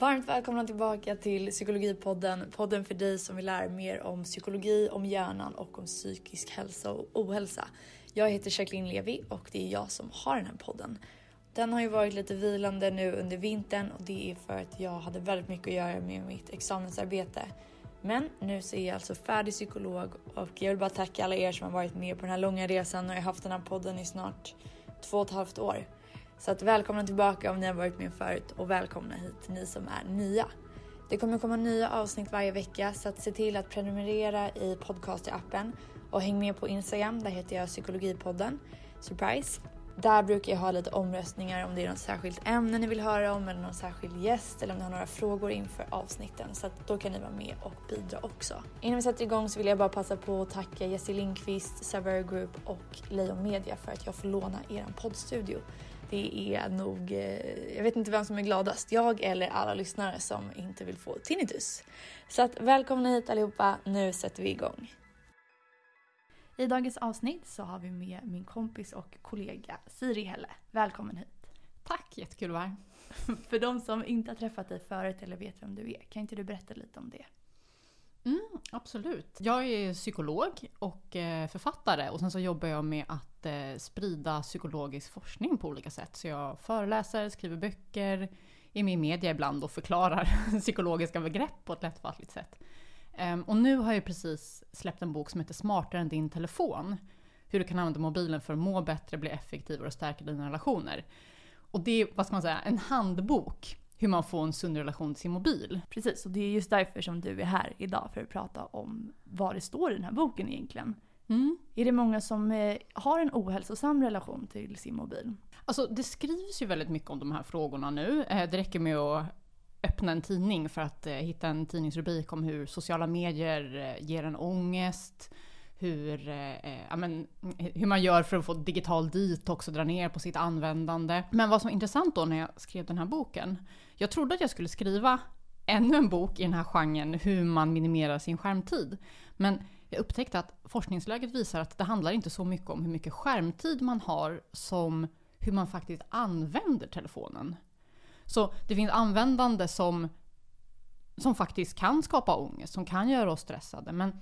Varmt välkomna tillbaka till Psykologipodden. Podden för dig som vill lära mer om psykologi, om hjärnan och om psykisk hälsa och ohälsa. Jag heter Jacqueline Levi och det är jag som har den här podden. Den har ju varit lite vilande nu under vintern och det är för att jag hade väldigt mycket att göra med mitt examensarbete. Men nu så är jag alltså färdig psykolog och jag vill bara tacka alla er som har varit med på den här långa resan och jag har haft den här podden i snart två och ett halvt år. Så att välkomna tillbaka om ni har varit med förut och välkomna hit ni som är nya. Det kommer komma nya avsnitt varje vecka så att se till att prenumerera i podcast-appen och häng med på Instagram, där heter jag psykologipodden. Surprise! Där brukar jag ha lite omröstningar om det är något särskilt ämne ni vill höra om eller någon särskild gäst eller om ni har några frågor inför avsnitten så att då kan ni vara med och bidra också. Innan vi sätter igång så vill jag bara passa på att tacka Jesse Lindqvist, Savary Group och Lejon Media för att jag får låna er poddstudio. Det är nog, eh, jag vet inte vem som är gladast, jag eller alla lyssnare som inte vill få tinnitus. Så att välkomna hit allihopa, nu sätter vi igång. I dagens avsnitt så har vi med min kompis och kollega Siri Helle. Välkommen hit. Tack, jättekul att vara här. För de som inte har träffat dig förut eller vet vem du är, kan inte du berätta lite om det? Mm, absolut. Jag är psykolog och eh, författare och sen så jobbar jag med att eh, sprida psykologisk forskning på olika sätt. Så jag föreläser, skriver böcker, är med i media ibland och förklarar psykologiska begrepp på ett lättfattligt sätt. Ehm, och nu har jag precis släppt en bok som heter Smartare än din telefon. Hur du kan använda mobilen för att må bättre, bli effektivare och stärka dina relationer. Och det är, vad ska man säga, en handbok hur man får en sund relation till sin mobil. Precis, och det är just därför som du är här idag för att prata om vad det står i den här boken egentligen. Mm. Är det många som eh, har en ohälsosam relation till sin mobil? Alltså det skrivs ju väldigt mycket om de här frågorna nu. Eh, det räcker med att öppna en tidning för att eh, hitta en tidningsrubrik om hur sociala medier ger en ångest. Hur, ja, men, hur man gör för att få digital detox och dra ner på sitt användande. Men vad som är intressant då när jag skrev den här boken. Jag trodde att jag skulle skriva ännu en bok i den här genren, hur man minimerar sin skärmtid. Men jag upptäckte att forskningsläget visar att det handlar inte så mycket om hur mycket skärmtid man har som hur man faktiskt använder telefonen. Så det finns användande som, som faktiskt kan skapa ångest, som kan göra oss stressade. Men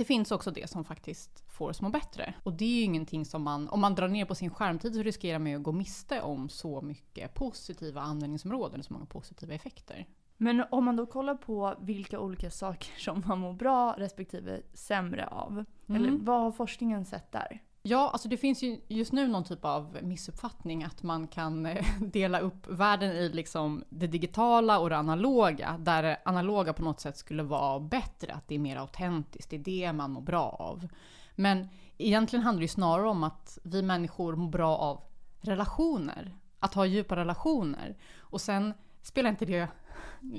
det finns också det som faktiskt får oss må bättre. Och det är ju ingenting som man, om man drar ner på sin skärmtid så riskerar man ju att gå miste om så mycket positiva användningsområden, så många positiva effekter. Men om man då kollar på vilka olika saker som man mår bra respektive sämre av. Mm. Eller vad har forskningen sett där? Ja, alltså det finns ju just nu någon typ av missuppfattning att man kan eh, dela upp världen i liksom det digitala och det analoga. Där det analoga på något sätt skulle vara bättre, att det är mer autentiskt, det är det man mår bra av. Men egentligen handlar det ju snarare om att vi människor mår bra av relationer. Att ha djupa relationer. Och sen spelar inte det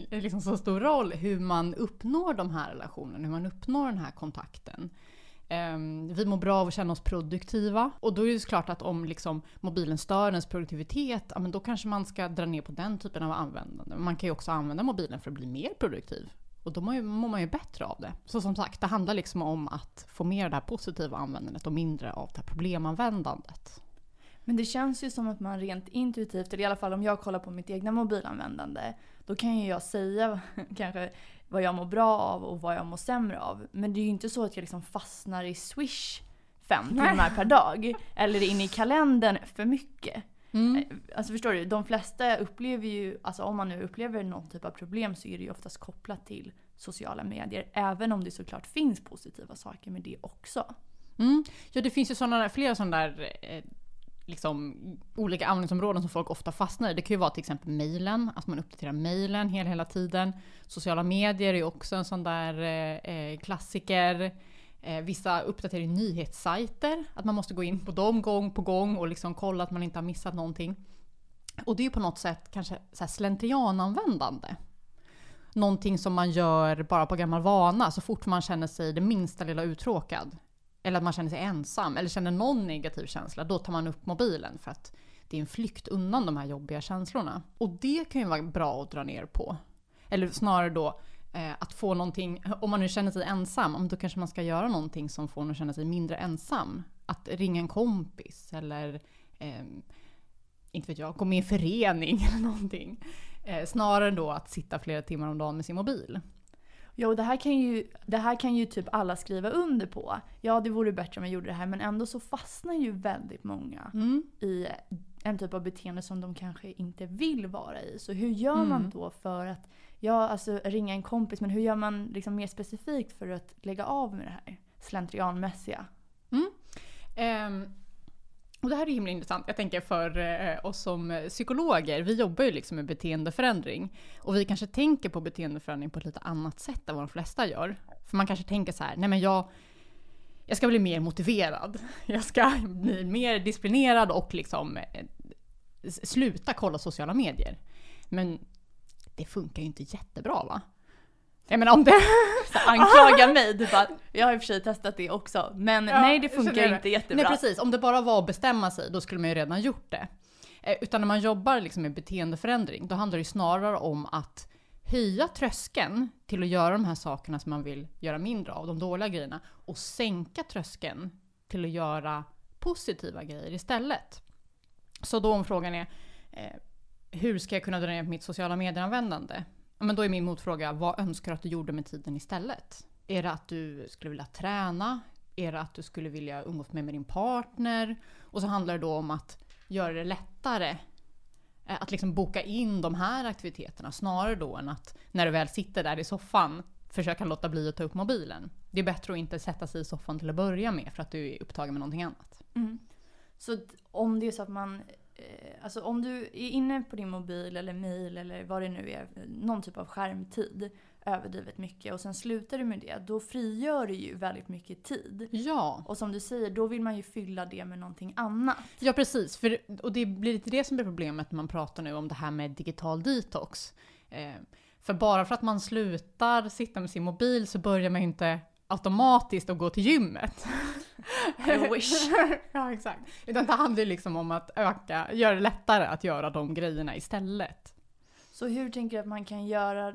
liksom så stor roll hur man uppnår de här relationerna, hur man uppnår den här kontakten. Ehm, vi mår bra av att känna oss produktiva. Och då är det såklart att om liksom, mobilen stör ens produktivitet, ja, men då kanske man ska dra ner på den typen av användande. Man kan ju också använda mobilen för att bli mer produktiv. Och då mår man ju bättre av det. Så som sagt, det handlar liksom om att få mer av det här positiva användandet och mindre av det här problemanvändandet. Men det känns ju som att man rent intuitivt, eller i alla fall om jag kollar på mitt egna mobilanvändande, då kan ju jag säga kanske vad jag mår bra av och vad jag mår sämre av. Men det är ju inte så att jag liksom fastnar i Swish fem timmar per dag. Eller in i kalendern för mycket. Mm. Eh, alltså förstår du? De flesta upplever ju, alltså om man nu upplever någon typ av problem så är det ju oftast kopplat till sociala medier. Även om det såklart finns positiva saker med det också. Mm. Ja det finns ju såna, flera sådana där eh, liksom, olika användningsområden som folk ofta fastnar i. Det kan ju vara till exempel mejlen, att man uppdaterar mejlen hela, hela tiden. Sociala medier är också en sån där eh, eh, klassiker. Eh, vissa uppdaterar nyhetssajter, att man måste gå in på dem gång på gång och liksom kolla att man inte har missat någonting. Och det är ju på något sätt kanske så här slentriananvändande. Någonting som man gör bara på gammal vana så fort man känner sig det minsta lilla uttråkad eller att man känner sig ensam eller känner någon negativ känsla, då tar man upp mobilen för att det är en flykt undan de här jobbiga känslorna. Och det kan ju vara bra att dra ner på. Eller snarare då eh, att få någonting, om man nu känner sig ensam, då kanske man ska göra någonting som får en att känna sig mindre ensam. Att ringa en kompis eller eh, inte vet jag, gå med i en förening eller någonting. Eh, snarare än då att sitta flera timmar om dagen med sin mobil. Ja, och det här, kan ju, det här kan ju typ alla skriva under på. Ja, det vore bättre om jag gjorde det här, men ändå så fastnar ju väldigt många Mm. i en typ av beteende som de kanske inte vill vara i. Så hur gör man Mm. då för att, ja alltså ringa en kompis, men hur gör man liksom mer specifikt för att lägga av med det här slentrianmässiga? Ehm, och det här är himla intressant. Jag tänker för eh, oss som eh, psykologer, vi jobbar ju liksom med beteendeförändring. Och vi kanske tänker på beteendeförändring på ett lite annat sätt än vad de flesta gör. För man kanske tänker så här, nej men jag, jag ska bli mer motiverad. Jag ska bli mer disciplinerad och liksom eh, sluta kolla sociala medier. Men det funkar ju inte jättebra va? Jag menar om det... Så anklaga mig, du bara, jag har i och för sig testat det också, men Ja, nej det funkar det. inte jättebra. Nej precis, om det bara var att bestämma sig, då skulle man ju redan gjort det. Eh, utan när man jobbar liksom med beteendeförändring, då handlar det snarare om att höja tröskeln till att göra de här sakerna som man vill göra mindre av, de dåliga grejerna, och sänka tröskeln till att göra positiva grejer istället. Så då om frågan är, eh, hur ska jag kunna dra ner på mitt sociala medieanvändande? Men då är min motfråga, vad önskar du att du gjorde med tiden istället? Är det att du skulle vilja träna? Är det att du skulle vilja umgås med, med din partner? Och så handlar det då om att göra det lättare eh, att liksom boka in de här aktiviteterna snarare då än att när du väl sitter där i soffan försöka låta bli att ta upp mobilen. Det är bättre att inte sätta sig i soffan till att börja med för att du är upptagen med någonting annat. Mm. Så om det är så att man, alltså om du är inne på din mobil eller mail eller vad det nu är, någon typ av skärmtid överdrivet mycket och sen slutar du med det, då frigör du ju väldigt mycket tid. Ja, Och som du säger, då vill man ju fylla det med någonting annat. Ja precis, för, och det blir lite det som blir problemet när man pratar nu om det här med digital detox. Eh, för bara för att man slutar sitta med sin mobil så börjar man ju inte automatiskt att gå till gymmet. I wish. ja exakt. Utan det handlar ju liksom om att öka, göra det lättare att göra de grejerna istället. Så hur tänker du att man kan göra, eh,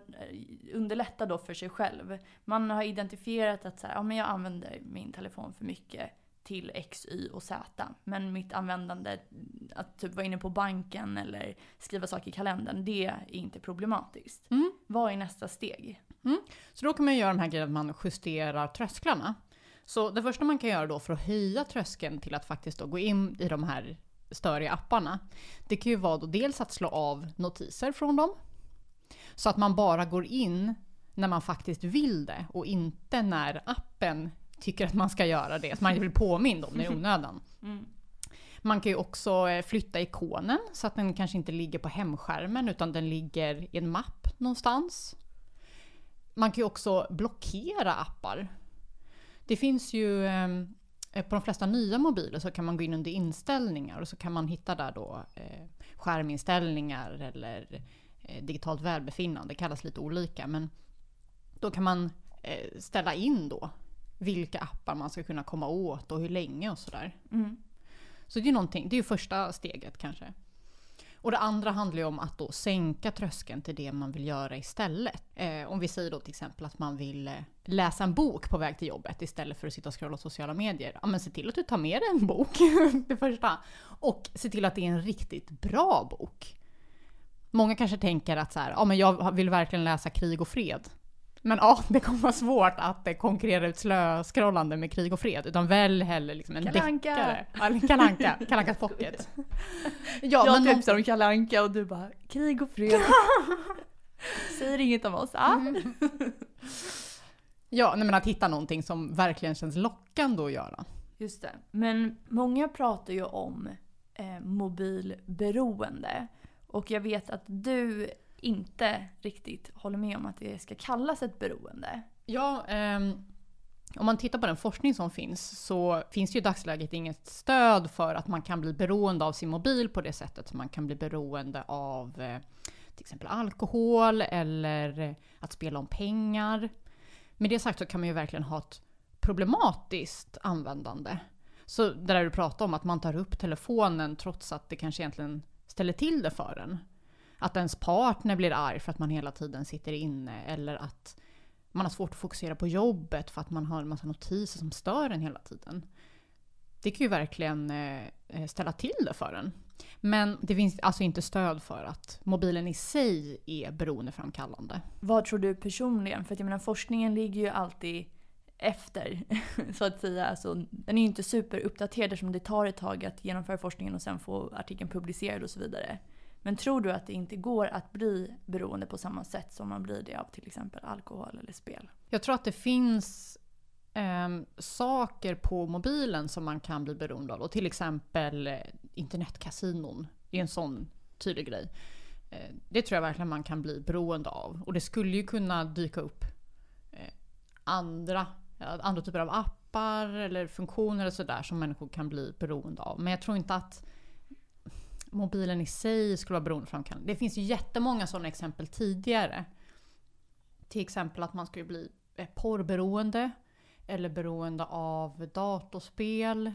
underlätta då för sig själv? Man har identifierat att så här, ja, men jag använder min telefon för mycket till X, Y och Z. Men mitt användande, att typ vara inne på banken eller skriva saker i kalendern, det är inte problematiskt. Mm. Vad är nästa steg? Så då kan man göra de här grejerna att man justerar trösklarna. Så det första man kan göra då för att höja tröskeln till att faktiskt gå in i de här störiga apparna. Det kan ju vara då dels att slå av notiser från dem. Så att man bara går in när man faktiskt vill det och inte när appen tycker att man ska göra det. Så man blir påmind om det i onödan. Mm. Man kan ju också eh, flytta ikonen så att den kanske inte ligger på hemskärmen utan den ligger i en mapp någonstans. Man kan ju också blockera appar. Det finns ju eh, på de flesta nya mobiler så kan man gå in under inställningar och så kan man hitta där då eh, skärminställningar eller eh, digitalt välbefinnande. Det kallas lite olika men då kan man ställa in då vilka appar man ska kunna komma åt och hur länge och sådär. Mm. Så det är någonting, det är ju första steget kanske. Och det andra handlar ju om att då sänka tröskeln till det man vill göra istället. Eh, om vi säger då till exempel att man vill eh, läsa en bok på väg till jobbet istället för att sitta och scrolla sociala medier. Ja men se till att du tar med dig en bok, det första. Och se till att det är en riktigt bra bok. Många kanske tänker att så här, ja men jag vill verkligen läsa Krig och fred. Men ja, det kommer vara svårt att eh, konkurrera ut slöskrollande med Krig och fred. Utan välj hellre liksom en Kalle Anka. deckare. Ja, Kalle Anka. Kalle Ankas pocket. Ja, jag men tipsar om Kalle Anka och du bara krig och fred. Säger inget om oss. Ah. Ja, nej, men att hitta någonting som verkligen känns lockande att göra. Just det. Men många pratar ju om eh, mobilberoende. Och jag vet att du inte riktigt håller med om att det ska kallas ett beroende. Ja, um... om man tittar på den forskning som finns så finns det ju i dagsläget inget stöd för att man kan bli beroende av sin mobil på det sättet som man kan bli beroende av eh, till exempel alkohol eller att spela om pengar. Med det sagt så kan man ju verkligen ha ett problematiskt användande. Så det där du pratar om, att man tar upp telefonen trots att det kanske egentligen ställer till det för en. Att ens partner blir arg för att man hela tiden sitter inne eller att man har svårt att fokusera på jobbet för att man har en massa notiser som stör en hela tiden. Det kan ju verkligen eh, eh, ställa till det för en. Men det finns alltså inte stöd för att mobilen i sig är beroendeframkallande. Vad tror du personligen? För att jag menar forskningen ligger ju alltid efter så att säga. Alltså, den är ju inte superuppdaterad eftersom det tar ett tag att genomföra forskningen och sen få artikeln publicerad och så vidare. Men tror du att det inte går att bli beroende på samma sätt som man blir det av till exempel alkohol eller spel? Jag tror att det finns eh, saker på mobilen som man kan bli beroende av. Och till exempel eh, internetkasinon är en sån tydlig grej. Eh, det tror jag verkligen man kan bli beroende av. Och det skulle ju kunna dyka upp eh, andra, andra typer av appar eller funktioner och sådär som människor kan bli beroende av. Men jag tror inte att mobilen i sig skulle vara beroendeframkallande. Det finns ju jättemånga sådana exempel tidigare. Till exempel att man skulle bli eh, porrberoende eller beroende av datorspel.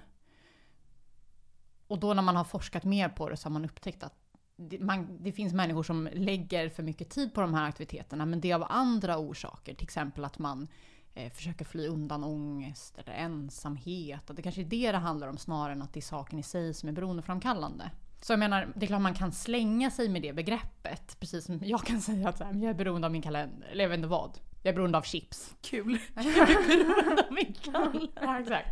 Och då när man har forskat mer på det så har man upptäckt att det, man, det, finns människor som lägger för mycket tid på de här aktiviteterna men det är av andra orsaker. Till exempel att man eh, försöker fly undan ångest eller ensamhet. Och det kanske är det det handlar om snarare än att det är saken i sig som är beroendeframkallande. Så jag menar, det är klart man kan slänga sig med det begreppet. Precis som jag kan säga att jag är beroende av min kalender. Eller jag vet inte vad. Jag är beroende av chips. Kul. Jag är beroende av min kalender. ja, exakt.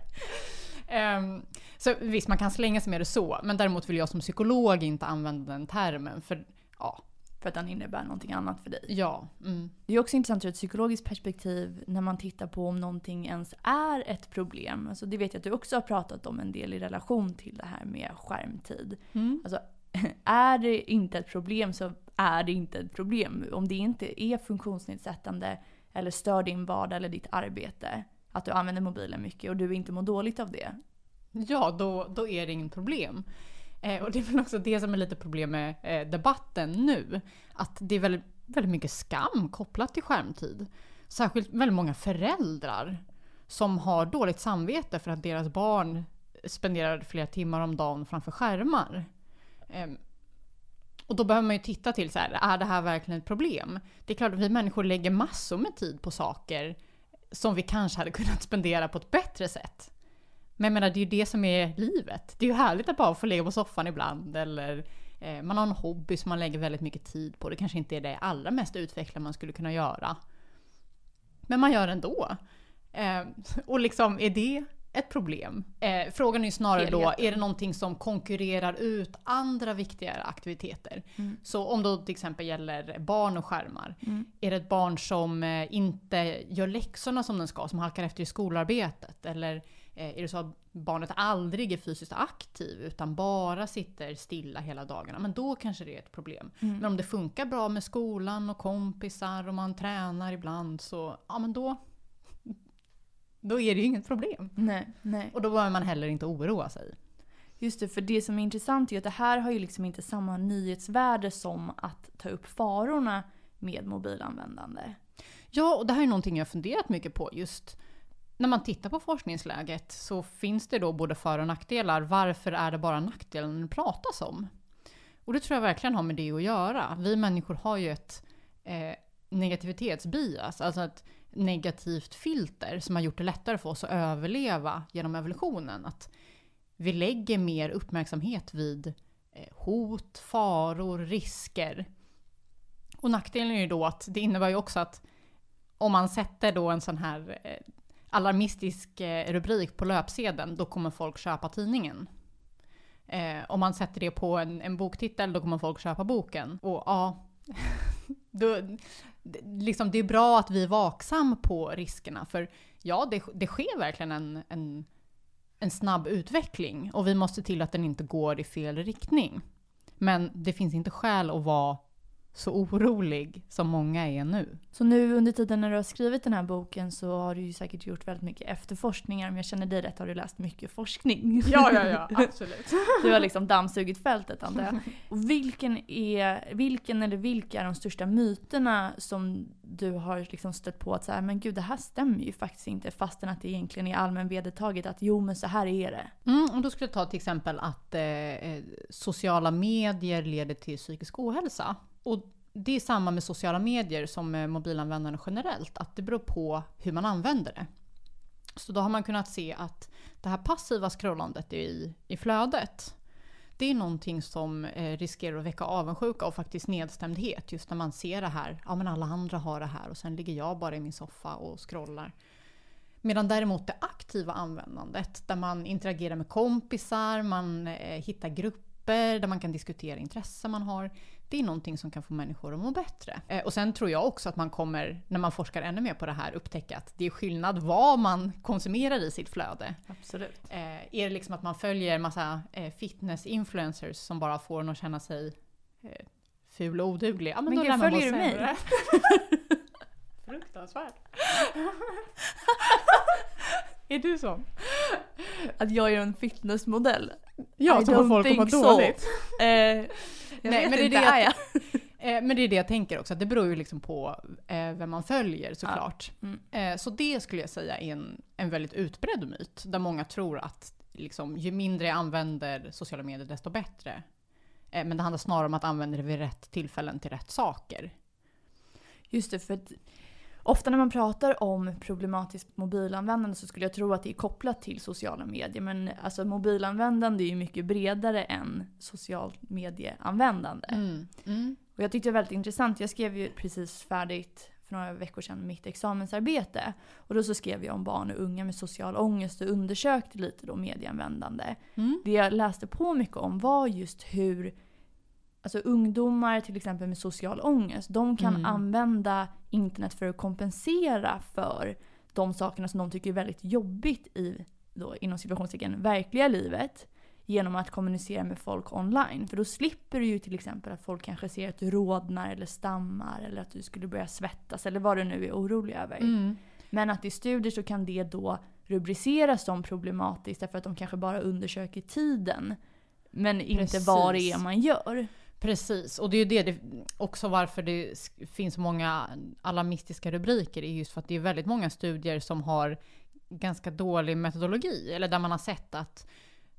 Um, så visst, man kan slänga sig med det så. Men däremot vill jag som psykolog inte använda den termen. För ja, för att den innebär någonting annat för dig. Ja. Mm. Det är också intressant ur ett psykologiskt perspektiv när man tittar på om någonting ens är ett problem. Alltså det vet jag att du också har pratat om en del i relation till det här med skärmtid. Mm. Alltså, är det inte ett problem så är det inte ett problem. Om det inte är funktionsnedsättande eller stör din vardag eller ditt arbete, att du använder mobilen mycket och du inte mår dåligt av det. Ja, då, då är det inget problem. Eh, och det är väl också det som är lite problem med eh, debatten nu. Att det är väldigt, väldigt mycket skam kopplat till skärmtid. Särskilt väldigt många föräldrar som har dåligt samvete för att deras barn spenderar flera timmar om dagen framför skärmar. Eh, och då behöver man ju titta till så här, är det här verkligen ett problem? Det är klart att vi människor lägger massor med tid på saker som vi kanske hade kunnat spendera på ett bättre sätt. Men jag menar, det är ju det som är livet. Det är ju härligt att bara få ligga på soffan ibland eller eh, man har en hobby som man lägger väldigt mycket tid på. Det kanske inte är det allra mest utvecklade man skulle kunna göra. Men man gör ändå. Eh, och liksom, är det ett problem? Eh, frågan är ju snarare Helheten. då, är det någonting som konkurrerar ut andra viktigare aktiviteter? Mm. Så om då till exempel gäller barn och skärmar. Mm. Är det ett barn som eh, inte gör läxorna som den ska, som halkar efter i skolarbetet? Eller är det så att barnet aldrig är fysiskt aktiv utan bara sitter stilla hela dagarna, men då kanske det är ett problem. Mm. Men om det funkar bra med skolan och kompisar och man tränar ibland så, ja men då, då är det ju inget problem. Nej, nej. Och då behöver man heller inte oroa sig. Just det, för det som är intressant är att det här har ju liksom inte samma nyhetsvärde som att ta upp farorna med mobilanvändande. Ja, och det här är någonting jag funderat mycket på just när man tittar på forskningsläget så finns det då både för och nackdelar. Varför är det bara nackdelen det pratas om? Och det tror jag verkligen har med det att göra. Vi människor har ju ett eh, negativitetsbias, alltså ett negativt filter som har gjort det lättare för oss att överleva genom evolutionen. Att vi lägger mer uppmärksamhet vid eh, hot, faror, risker. Och nackdelen är ju då att det innebär ju också att om man sätter då en sån här eh, alarmistisk eh, rubrik på löpsedeln, då kommer folk köpa tidningen. Eh, om man sätter det på en, en boktitel, då kommer folk köpa boken. Och ja, då, liksom, det är bra att vi är vaksam på riskerna. För ja, det, det sker verkligen en, en, en snabb utveckling och vi måste se till att den inte går i fel riktning. Men det finns inte skäl att vara så orolig som många är nu. Så nu under tiden när du har skrivit den här boken så har du ju säkert gjort väldigt mycket efterforskningar. Om jag känner dig rätt har du läst mycket forskning. Ja, ja, ja, absolut. Du har liksom dammsugit fältet antar jag. vilken, är, vilken eller vilka är de största myterna som du har liksom stött på att så här, men gud det här stämmer ju faktiskt inte fastän att det egentligen är allmän vedertaget att jo men så här är det. Mm, och då skulle jag ta till exempel att eh, eh sociala medier leder till psykisk ohälsa. Och det är samma med sociala medier som med mobilanvändande generellt, att det beror på hur man använder det. Så då har man kunnat se att det här passiva scrollandet i, i flödet, det är någonting som eh, riskerar att väcka avundsjuka och faktiskt nedstämdhet. Just när man ser det här, ja men alla andra har det här och sen ligger jag bara i min soffa och scrollar. Medan däremot det aktiva användandet, där man interagerar med kompisar, man eh, hittar grupper där man kan diskutera intressen man har. Det är någonting som kan få människor att må bättre. Eh, och sen tror jag också att man kommer, när man forskar ännu mer på det här, upptäcka att det är skillnad vad man konsumerar i sitt flöde. Absolut. Eh, är det liksom att man följer massa eh, fitness-influencers som bara får en att känna sig eh, ful och oduglig? Ja, Men då gud, följer du mig? Fruktansvärt. är du sån? Att jag är en fitnessmodell. Ja, I som får don't folk att må think so. dåligt. Eh, jag Nej, vet men det är inte, det är jag? Eh, men det är det jag tänker också, att det beror ju liksom på eh, vem man följer såklart. Mm. Eh, så det skulle jag säga är en, en väldigt utbredd myt, där många tror att liksom, ju mindre jag använder sociala medier desto bättre. Men det handlar snarare om att använda det vid rätt tillfällen till rätt saker. Just det, för att ofta när man pratar om problematiskt mobilanvändande så skulle jag tro att det är kopplat till sociala medier. Men alltså mobilanvändande är ju mycket bredare än social medieanvändande. Mm. Och jag tyckte det var väldigt intressant. Jag skrev ju precis färdigt för några veckor sedan mitt examensarbete. Och då så skrev jag om barn och unga med social ångest och undersökte lite då medieanvändande. Mm. Det jag läste på mycket om var just hur alltså ungdomar till exempel med social ångest, de kan Mm. använda internet för att kompensera för de sakerna som de tycker är väldigt jobbigt i, då, inom situationstecken, verkliga livet. Genom att kommunicera med folk online. För då slipper du ju till exempel att folk kanske ser att du rodnar eller stammar eller att du skulle börja svettas eller vad du nu är orolig över. Mm. Men att i studier så kan det då rubriceras som problematiskt därför att de kanske bara undersöker tiden. Men inte Precis. vad det är man gör. Precis, och det är ju det, det också varför det finns så många alarmistiska rubriker, är just för att det är väldigt många studier som har ganska dålig metodologi, eller där man har sett att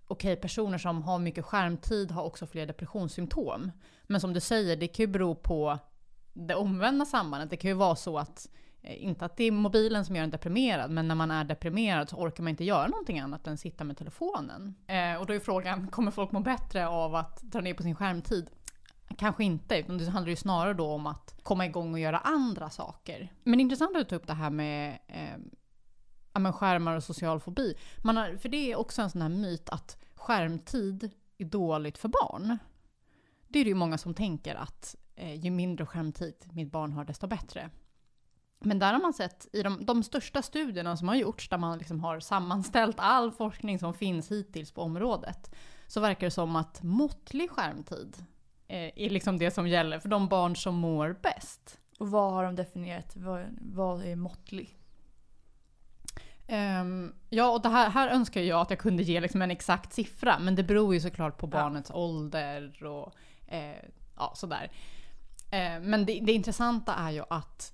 okej, personer som har mycket skärmtid har också fler depressionssymptom. Men som du säger, det kan ju bero på det omvända sambandet. Det kan ju vara så att, eh, inte att det är mobilen som gör en deprimerad, men när man är deprimerad så orkar man inte göra någonting annat än sitta med telefonen. Eh, och då är frågan, kommer folk må bättre av att dra ner på sin skärmtid? Kanske inte, utan det handlar ju snarare då om att komma igång och göra andra saker. Men det är intressant att ta upp det här med eh, ja, men skärmar och social fobi. Man har, för det är också en sån här myt att skärmtid är dåligt för barn. Det är det ju många som tänker att eh, ju mindre skärmtid mitt barn har desto bättre. Men där har man sett i de, de största studierna som har gjorts, där man liksom har sammanställt all forskning som finns hittills på området, så verkar det som att måttlig skärmtid är liksom det som gäller för de barn som mår bäst. Och vad har de definierat? Vad, vad är måttlig? Ehm, ja, och det här, här önskar jag att jag kunde ge liksom en exakt siffra, men det beror ju såklart på barnets ålder och eh, ja, sådär. Eh, men det, det intressanta är ju att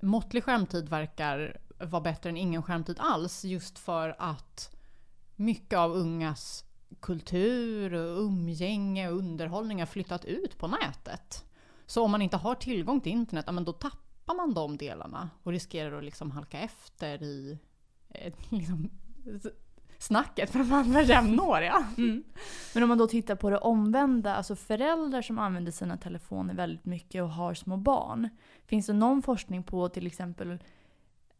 måttlig skärmtid verkar vara bättre än ingen skärmtid alls, just för att mycket av ungas kultur, och umgänge och underhållning har flyttat ut på nätet. Så om man inte har tillgång till internet, ja, men då tappar man de delarna och riskerar att liksom halka efter i eh, liksom, snacket för de andra jämnåriga. Mm. Men om man då tittar på det omvända, alltså föräldrar som använder sina telefoner väldigt mycket och har små barn. Finns det någon forskning på till exempel,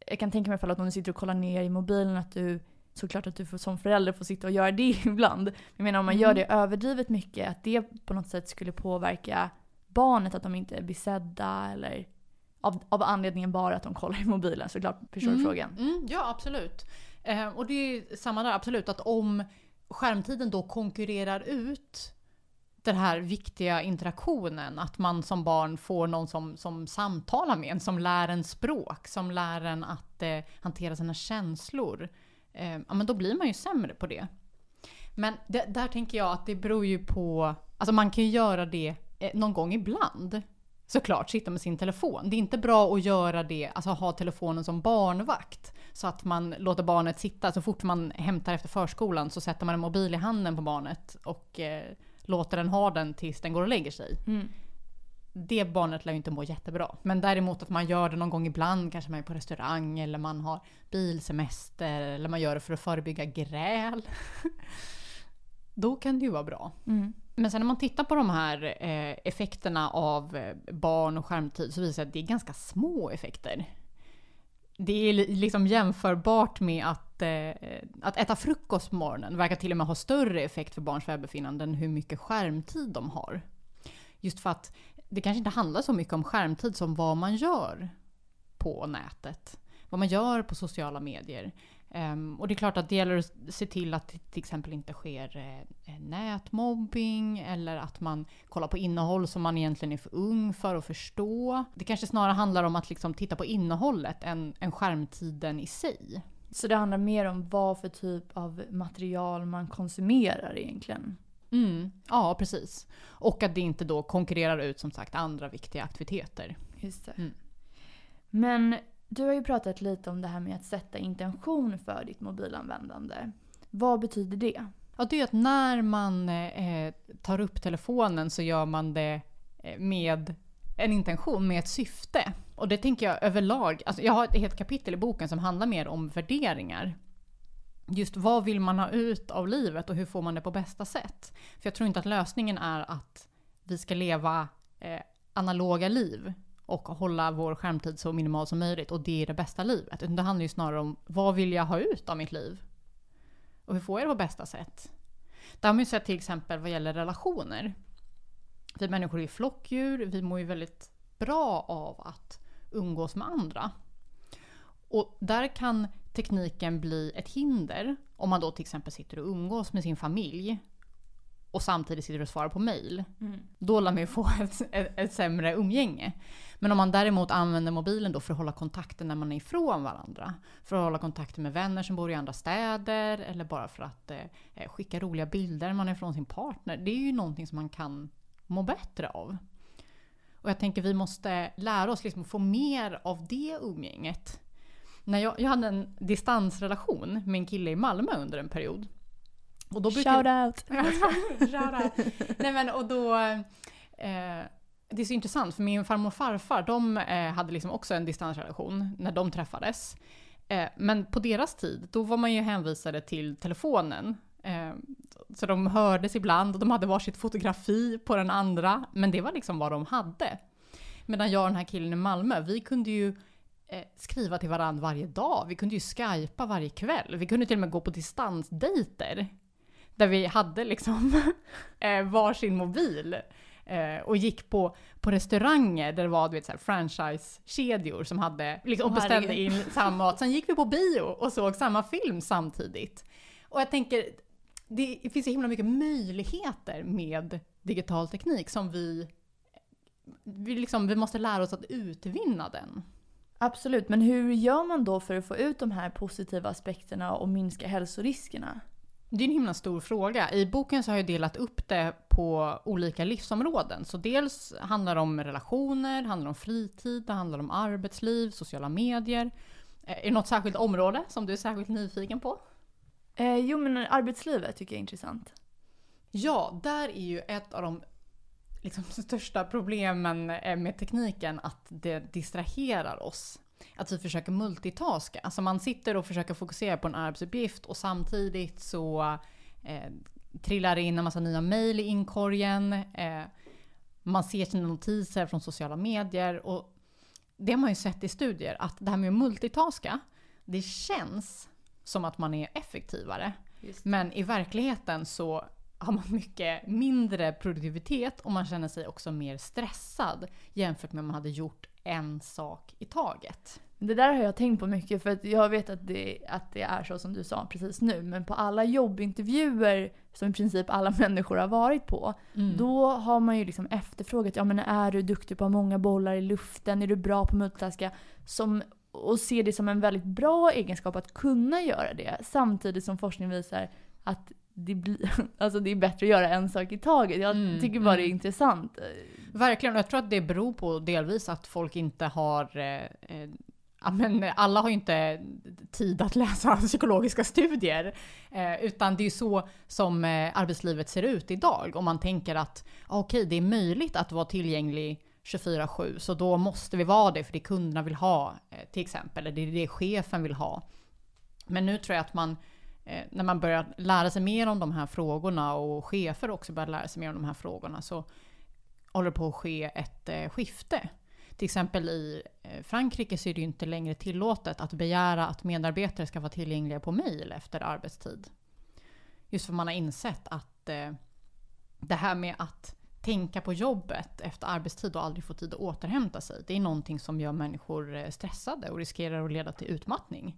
jag kan tänka mig att om du sitter och kollar ner i mobilen att du såklart att du får, som förälder får sitta och göra det ibland. Jag menar om man Mm. gör det överdrivet mycket, att det på något sätt skulle påverka barnet, att de inte blir sedda eller av, av anledningen bara att de kollar i mobilen såklart. Förstår Mm, frågan? Mm, ja, absolut. Eh, och det är samma där, absolut. Att om skärmtiden då konkurrerar ut den här viktiga interaktionen, att man som barn får någon som, som samtalar med en, som lär en språk, som lär en att eh, hantera sina känslor. Eh, ja, men då blir man ju sämre på det. Men det, där tänker jag att det beror ju på, alltså man kan ju göra det eh, någon gång ibland. Såklart, sitta med sin telefon. Det är inte bra att göra det, alltså ha telefonen som barnvakt. Så att man låter barnet sitta, så fort man hämtar efter förskolan så sätter man en mobil i handen på barnet och eh, låter den ha den tills den går och lägger sig. Mm. Det barnet lär ju inte må jättebra. Men däremot att man gör det någon gång ibland, kanske man är på restaurang eller man har bilsemester eller man gör det för att förebygga gräl. Då kan det ju vara bra. Mm. Men sen när man tittar på de här eh, effekterna av eh, barn och skärmtid så visar det att det är ganska små effekter. Det är liksom jämförbart med att, eh, att äta frukost på morgonen verkar till och med ha större effekt för barns välbefinnande än hur mycket skärmtid de har. Just för att det kanske inte handlar så mycket om skärmtid som vad man gör på nätet. Vad man gör på sociala medier. Um, och det är klart att det gäller att se till att det till exempel inte sker eh, nätmobbing eller att man kollar på innehåll som man egentligen är för ung för att förstå. Det kanske snarare handlar om att liksom titta på innehållet än, än skärmtiden i sig. Så det handlar mer om vad för typ av material man konsumerar egentligen? Mm, ja, precis. Och att det inte då konkurrerar ut som sagt andra viktiga aktiviteter. Just det. Mm. Men du har ju pratat lite om det här med att sätta intention för ditt mobilanvändande. Vad betyder det? Ja, det är att när man eh, tar upp telefonen så gör man det eh, med en intention, med ett syfte. Och det tänker jag överlag, alltså jag har ett helt kapitel i boken som handlar mer om värderingar. Just vad vill man ha ut av livet och hur får man det på bästa sätt? För jag tror inte att lösningen är att vi ska leva eh, analoga liv och hålla vår skärmtid så minimal som möjligt och det är det bästa livet. Utan det handlar ju snarare om vad vill jag ha ut av mitt liv? Och hur får jag det på bästa sätt? Det har man ju sett till exempel vad gäller relationer. Vi människor är flockdjur, vi mår ju väldigt bra av att umgås med andra. Och där kan tekniken bli ett hinder om man då till exempel sitter och umgås med sin familj och samtidigt sitter och svarar på mail. Mm. Då lär man ju få ett, ett, ett, sämre umgänge. Men om man däremot använder mobilen då för att hålla kontakten när man är ifrån varandra. För att hålla kontakten med vänner som bor i andra städer eller bara för att eh, skicka roliga bilder när man är ifrån sin partner. Det är ju någonting som man kan må bättre av. Och jag tänker vi måste lära oss liksom få mer av det umgänget. När jag, jag hade en distansrelation med en kille i Malmö under en period. Och då brukar... Shout out! Shout out! Nej men och då... Eh, det är så intressant för min farmor och farfar de eh, hade liksom också en distansrelation när de träffades. Eh, men på deras tid, då var man ju hänvisade till telefonen. Eh, så de hördes ibland och de hade varsitt fotografi på den andra. Men det var liksom vad de hade. Medan jag och den här killen i Malmö, vi kunde ju skriva till varandra varje dag. Vi kunde ju skypa varje kväll. Vi kunde till och med gå på distansdejter. Där vi hade liksom eh, varsin mobil. Eh, och gick på, på restauranger där det var du vet, franchise-kedjor som hade, liksom, och beställde in samma mat. Sen gick vi på bio och såg samma film samtidigt. Och jag tänker, det finns så himla mycket möjligheter med digital teknik som vi, vi, liksom, vi måste lära oss att utvinna den. Absolut, men hur gör man då för att få ut de här positiva aspekterna och minska hälsoriskerna? Det är en himla stor fråga. I boken så har jag delat upp det på olika livsområden. Så dels handlar det om relationer, handlar om fritid, det handlar om arbetsliv, sociala medier. Eh, är det något särskilt område som du är särskilt nyfiken på? Eh, jo, men arbetslivet tycker jag är intressant. Ja, där är ju ett av de liksom, största problemen eh, med tekniken att det distraherar oss att vi försöker multitaska. Alltså man sitter och försöker fokusera på en arbetsuppgift och samtidigt så eh, trillar det in en massa nya mejl i inkorgen. Eh, man ser sina notiser från sociala medier och det har man ju sett i studier att det här med att multitaska, det känns som att man är effektivare. Men i verkligheten så har man mycket mindre produktivitet och man känner sig också mer stressad jämfört med om man hade gjort en sak i taget. Det där har jag tänkt på mycket för att jag vet att det, att det är så som du sa precis nu. Men på alla jobbintervjuer som i princip alla människor har varit på. Mm. Då har man ju liksom efterfrågat, ja men är du duktig på att ha många bollar i luften? Är du bra på multitaska? Som, och ser det som en väldigt bra egenskap att kunna göra det. Samtidigt som forskning visar att det, blir, alltså det är bättre att göra en sak i taget. Jag mm, tycker bara mm. det är mm. intressant. Verkligen, och jag tror att det beror på delvis att folk inte har eh, eh Ja, men alla har ju inte tid att läsa psykologiska studier. Eh, utan det är ju så som eh, arbetslivet ser ut idag. Om man tänker att okej, okay, det är möjligt att vara tillgänglig 24-7, så då måste vi vara det för det kunderna vill ha, eh, till exempel. Eller det är det chefen vill ha. Men nu tror jag att man Eh, när man börjar lära sig mer om de här frågorna och chefer också börjar lära sig mer om de här frågorna så håller det på att ske ett eh, skifte. Till exempel i eh, Frankrike så är det ju inte längre tillåtet att begära att medarbetare ska vara tillgängliga på mail efter arbetstid. Just för man har insett att det här med att tänka på jobbet efter arbetstid och aldrig få tid att återhämta sig. Det är någonting som gör människor stressade och riskerar att leda till utmattning.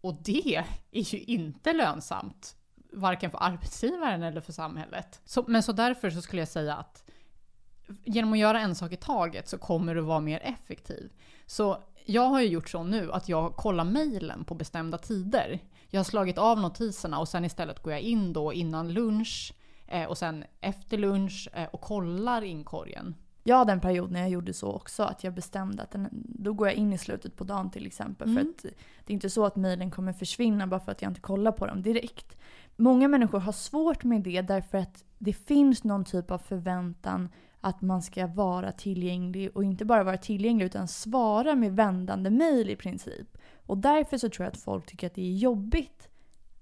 Och det är ju inte lönsamt, varken för arbetsgivaren eller för samhället. Så, men så därför så skulle jag säga att genom att göra en sak i taget så kommer du vara mer effektiv. Så jag har ju gjort så nu att jag kollar mejlen på bestämda tider. Jag har slagit av notiserna och sen istället går jag in då innan lunch eh, och sen efter lunch eh, och kollar inkorgen. Jag hade en period när jag gjorde så också, att jag bestämde att den, då går jag in i slutet på dagen till exempel. Mm. För att det är inte så att mejlen kommer försvinna bara för att jag inte kollar på dem direkt. Många människor har svårt med det därför att det finns någon typ av förväntan att man ska vara tillgänglig och inte bara vara tillgänglig utan svara med vändande mejl i princip. Och därför så tror jag att folk tycker att det är jobbigt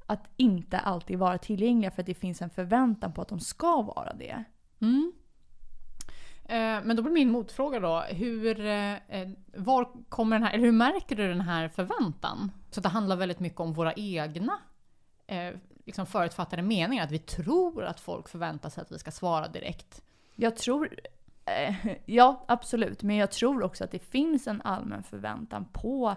att inte alltid vara tillgängliga för att det finns en förväntan på att de ska vara det. Mm. Eh, Men då blir min motfråga då, hur, eh, eh, var kommer den här, eller hur märker du den här förväntan? Så det handlar väldigt mycket om våra egna liksom förutfattade meningar, att vi tror att folk förväntar sig att vi ska svara direkt. Jag tror, ja absolut, men jag tror också att det finns en allmän förväntan på,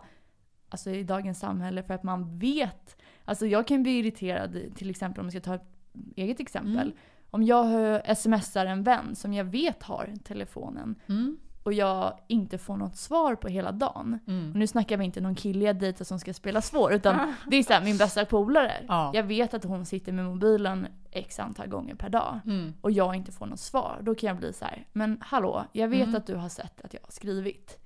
alltså i dagens samhälle för att man vet, alltså jag kan bli irriterad till exempel om jag ska ta ett eget exempel. Mm. Om jag smsar en vän som jag vet har telefonen Mm. och jag inte får något svar på hela dagen. Och Mm. nu snackar vi inte någon kille jag dejtar som ska spela svår utan det är så här, min bästa polare. Ja. Jag vet att hon sitter med mobilen x antal gånger per dag Mm. och jag inte får något svar, då kan jag bli så här, men hallå, jag vet Mm. att du har sett att jag har skrivit.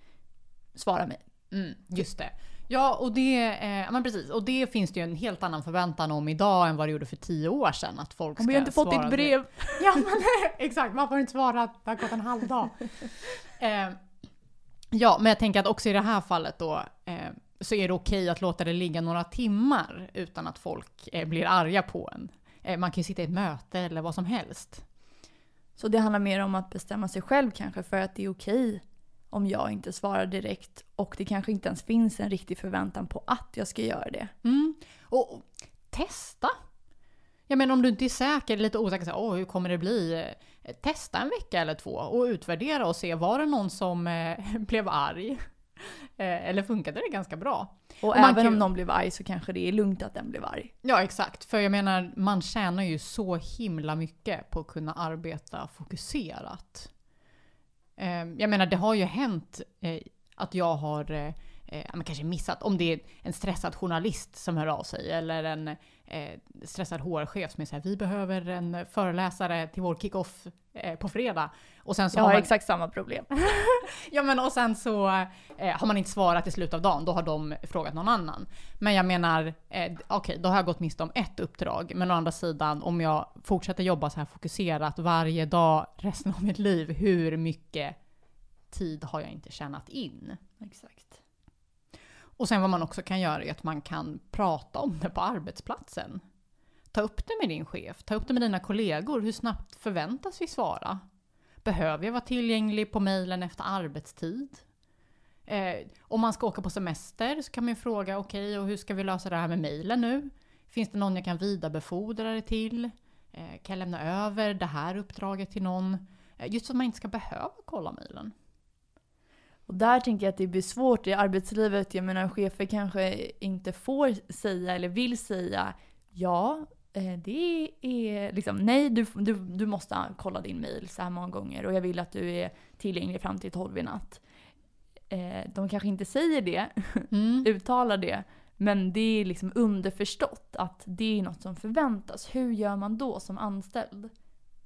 Svara mig. Mm, just det. Ja, och det, eh, men precis. Och det finns det ju en helt annan förväntan om idag än vad det gjorde för tio år sedan. Att folk ska Om jag inte fått svara ditt brev. Ja, men exakt. Har du inte svarat? Det har gått en halv dag. Eh, ja, men jag tänker att också i det här fallet då eh, så är det okej att låta det ligga några timmar utan att folk eh, blir arga på en. Eh, man kan ju sitta i ett möte eller vad som helst. Så det handlar mer om att bestämma sig själv kanske för att det är okej om jag inte svarar direkt och det kanske inte ens finns en riktig förväntan på att jag ska göra det. Mm. Och, och testa. Jag menar om du inte är säker, lite osäker, så här, Åh, hur kommer det bli? Testa en vecka eller två och utvärdera och se, var det någon som eh, blev arg? Eh, eller funkade det ganska bra? Och, Och även kan om någon blev arg så kanske det är lugnt att den blev arg. Ja, exakt. För jag menar, man tjänar ju så himla mycket på att kunna arbeta fokuserat. Ehm, jag menar, det har ju hänt eh, att jag har eh, eh, ja, men kanske missat, om det är en stressad journalist som hör av sig eller en eh, stressad HR-chef som är såhär, vi behöver en föreläsare till vår kick-off eh, på fredag. Och sen så Jag har har man, exakt samma problem. Ja men och sen så eh, har man inte svarat i slutet av dagen, då har de frågat någon annan. Men jag menar, eh, okej då har jag gått miste om ett uppdrag. Men å andra sidan, om jag fortsätter jobba så här fokuserat varje dag resten av mitt liv, hur mycket tid har jag inte tjänat in? Exakt. Och sen vad man också kan göra är att man kan prata om det på arbetsplatsen. Ta upp det med din chef, ta upp det med dina kollegor. Hur snabbt förväntas vi svara? Behöver jag vara tillgänglig på mejlen efter arbetstid? Eh, om man ska åka på semester så kan man ju fråga, okej, och hur ska vi lösa det här med mejlen nu? Finns det någon jag kan vidarebefordra det till? Eh, kan jag lämna över det här uppdraget till någon? Eh, just så att man inte ska behöva kolla mejlen. Och där tänker jag att det blir svårt i arbetslivet. Jag menar chefer kanske inte får säga eller vill säga ja, eh, det är liksom nej, du, du, du måste kolla din mail så här många gånger och jag vill att du är tillgänglig fram till 12 i natt. Eh, De kanske inte säger det, Mm. uttalar det, men det är liksom underförstått att det är något som förväntas. Hur gör man då som anställd?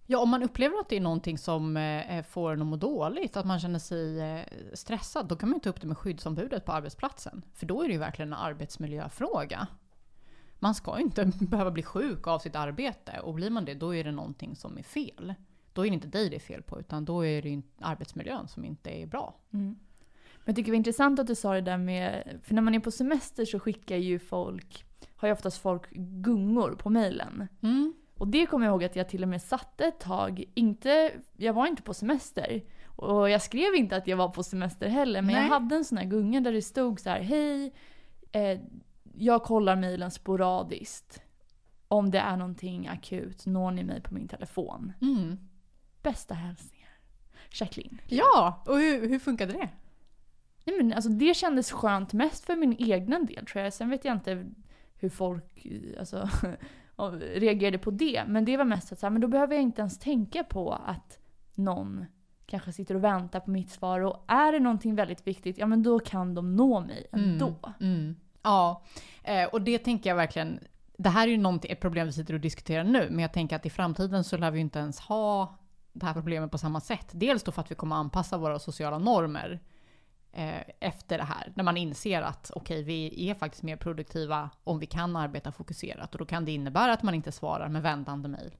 Ja, om man upplever att det är någonting som eh, får en att må dåligt, att man känner sig eh, stressad, då kan man ju ta upp det med skyddsombudet på arbetsplatsen. För då är det ju verkligen en arbetsmiljöfråga. Man ska ju inte behöva bli sjuk av sitt arbete och blir man det, då är det någonting som är fel. Då är det inte dig det är fel på, utan då är det arbetsmiljön som inte är bra. Mm. Men jag tycker det var intressant att du sa det där med, för när man är på semester så skickar ju folk har ju oftast folk gungor på mejlen. Mm. Och det kommer jag ihåg att jag till och med satte ett tag. Inte, jag var inte på semester. Och jag skrev inte att jag var på semester heller. Men Nej. jag hade en sån här gunga där det stod så här: Hej, eh, jag kollar mejlen sporadiskt. Om det är någonting akut når ni mig på min telefon. Mm. Bästa hälsningar. Jacqueline. Ja, och hur, hur funkade det? Nej, men alltså, det kändes skönt mest för min egna del tror jag. Sen vet jag inte hur folk eh, alltså, reagerade på det. Men det var mest att så här, men då behöver jag inte ens tänka på att någon kanske sitter och väntar på mitt svar. Och är det någonting väldigt viktigt, ja men då kan de nå mig ändå. Mm. Ja, eh, och det tänker jag verkligen. Det här är ju ett problem vi sitter och diskuterar nu, men jag tänker att i framtiden så lär vi inte ens ha det här problemet på samma sätt. Dels då för att vi kommer anpassa våra sociala normer efter det här. När man inser att okej, vi är faktiskt mer produktiva om vi kan arbeta fokuserat. Och då kan det innebära att man inte svarar med vändande mejl.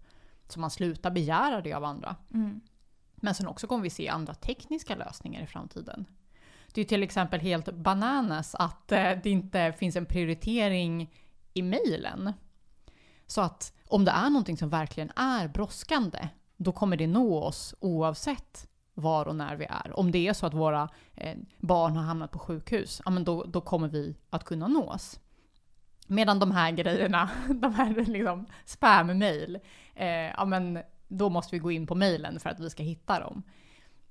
Så man slutar begära det av andra. Mm. Men sen också kommer vi se andra tekniska lösningar i framtiden. Det är till exempel helt bananas att eh, det inte finns en prioritering i mejlen. Så att om det är någonting som verkligen är brådskande, då kommer det nå oss oavsett var och när vi är. Om det är så att våra eh, barn har hamnat på sjukhus, ja men då, då kommer vi att kunna nås. Medan de här grejerna, de här liksom spam-mail, eh, ja men då måste vi gå in på mejlen för att vi ska hitta dem.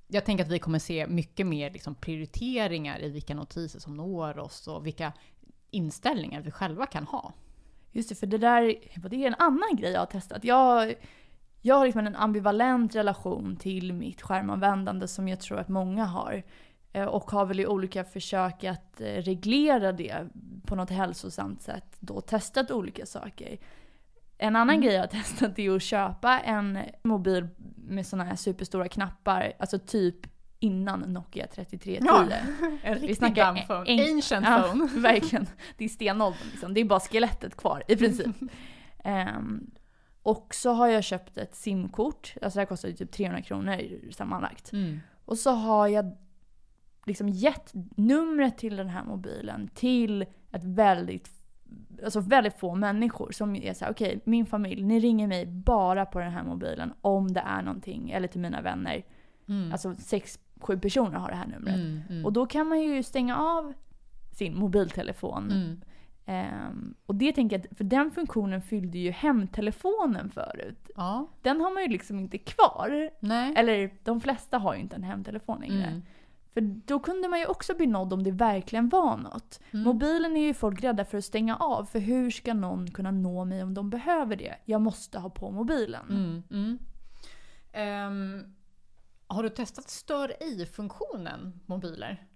Jag tänker att vi kommer se mycket mer liksom prioriteringar i vilka notiser som når oss och vilka inställningar vi själva kan ha. Just det, för det där det är en annan grej jag har testat. Jag, jag har liksom en ambivalent relation till mitt skärmanvändande som jag tror att många har. Eh, Och har väl i olika försök att eh, reglera det på något hälsosamt sätt då testat olika saker. En annan Mm. grej jag har testat är att köpa en mobil med såna här superstora knappar, alltså typ innan Nokia 3310. Ja, En riktig snackar dumb phone. en- Ancient Ja, phone. verkligen. Det är stenåldern liksom. Det är bara skelettet kvar i princip. Ehm, och så har jag köpt ett simkort. Alltså det här kostar ju typ 300 kronor sammanlagt. Mm. Och så har jag liksom gett numret till den här mobilen till ett väldigt, alltså väldigt få människor som är såhär, okej min familj, ni ringer mig bara på den här mobilen om det är någonting, eller till mina vänner. Mm. Alltså sex, sju personer har det här numret. Mm, mm. Och då kan man ju stänga av sin mobiltelefon. Ehm, och det tänker jag, för den funktionen fyllde ju hemtelefonen förut. Ja, Den har man ju liksom inte kvar. nej. Eller de flesta har ju inte en hemtelefon längre. Mm. För då kunde man ju också bli nådd om det verkligen var något. Mm. Mobilen är ju folk rädda för att stänga av. För hur ska någon kunna nå mig om de behöver det? Jag måste ha på mobilen. Mm. Ehm, har du testat stör i-funktionen mobiler?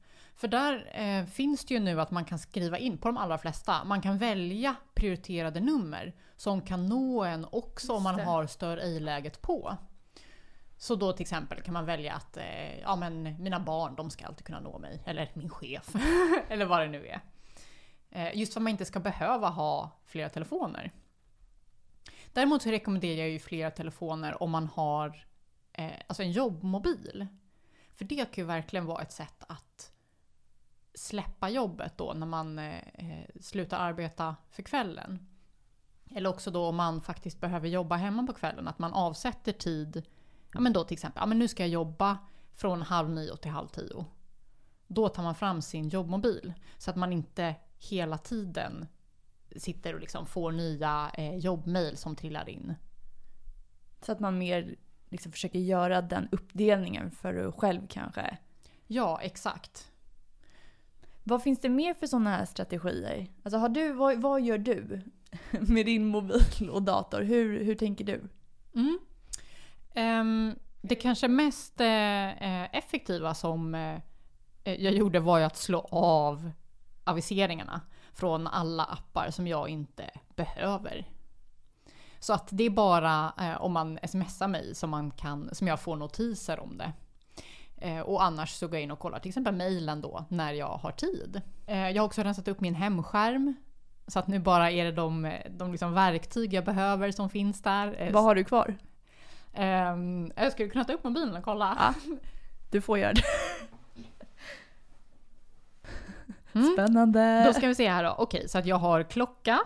För där eh, finns det ju nu att man kan skriva in, på de allra flesta, man kan välja prioriterade nummer som kan nå en också om man har stör ej-läget på. Så då till exempel kan man välja att eh, ja, men mina barn de ska alltid kunna nå mig, eller min chef, eller vad det nu är. Eh, just för att man inte ska behöva ha flera telefoner. Däremot så rekommenderar jag ju flera telefoner om man har eh, alltså en jobbmobil. För det kan ju verkligen vara ett sätt att släppa jobbet då när man eh, eh, slutar arbeta för kvällen. Eller också då om man faktiskt behöver jobba hemma på kvällen, att man avsätter tid. Ja men då till exempel, ja men nu ska jag jobba från halv nio till halv tio. Då tar man fram sin jobbmobil. Så att man inte hela tiden sitter och liksom får nya eh, jobbmail som trillar in. Så att man mer liksom försöker göra den uppdelningen för att själv kanske. Ja, exakt. Vad finns det mer för sådana här strategier? Alltså har du, vad, vad gör du med din mobil och dator? Hur, hur tänker du? Mm. Um, det kanske mest eh, eh effektiva som eh, eh, jag gjorde var ju att slå av aviseringarna från alla appar som jag inte behöver. Så att det är bara eh, om man smsar mig som, man kan, som jag får notiser om det. Eh, och annars så går jag in och kollar till exempel mejlen då när jag har tid. Eh, jag har också rensat upp min hemskärm. Så att nu bara är det de, de liksom verktyg jag behöver som finns där. Eh, Vad har du kvar? Ehm, jag skulle kunna ta upp mobilen och kolla. Ja. Du får göra det. Mm. Spännande. Då ska vi se här då. Okej, så att jag har klocka,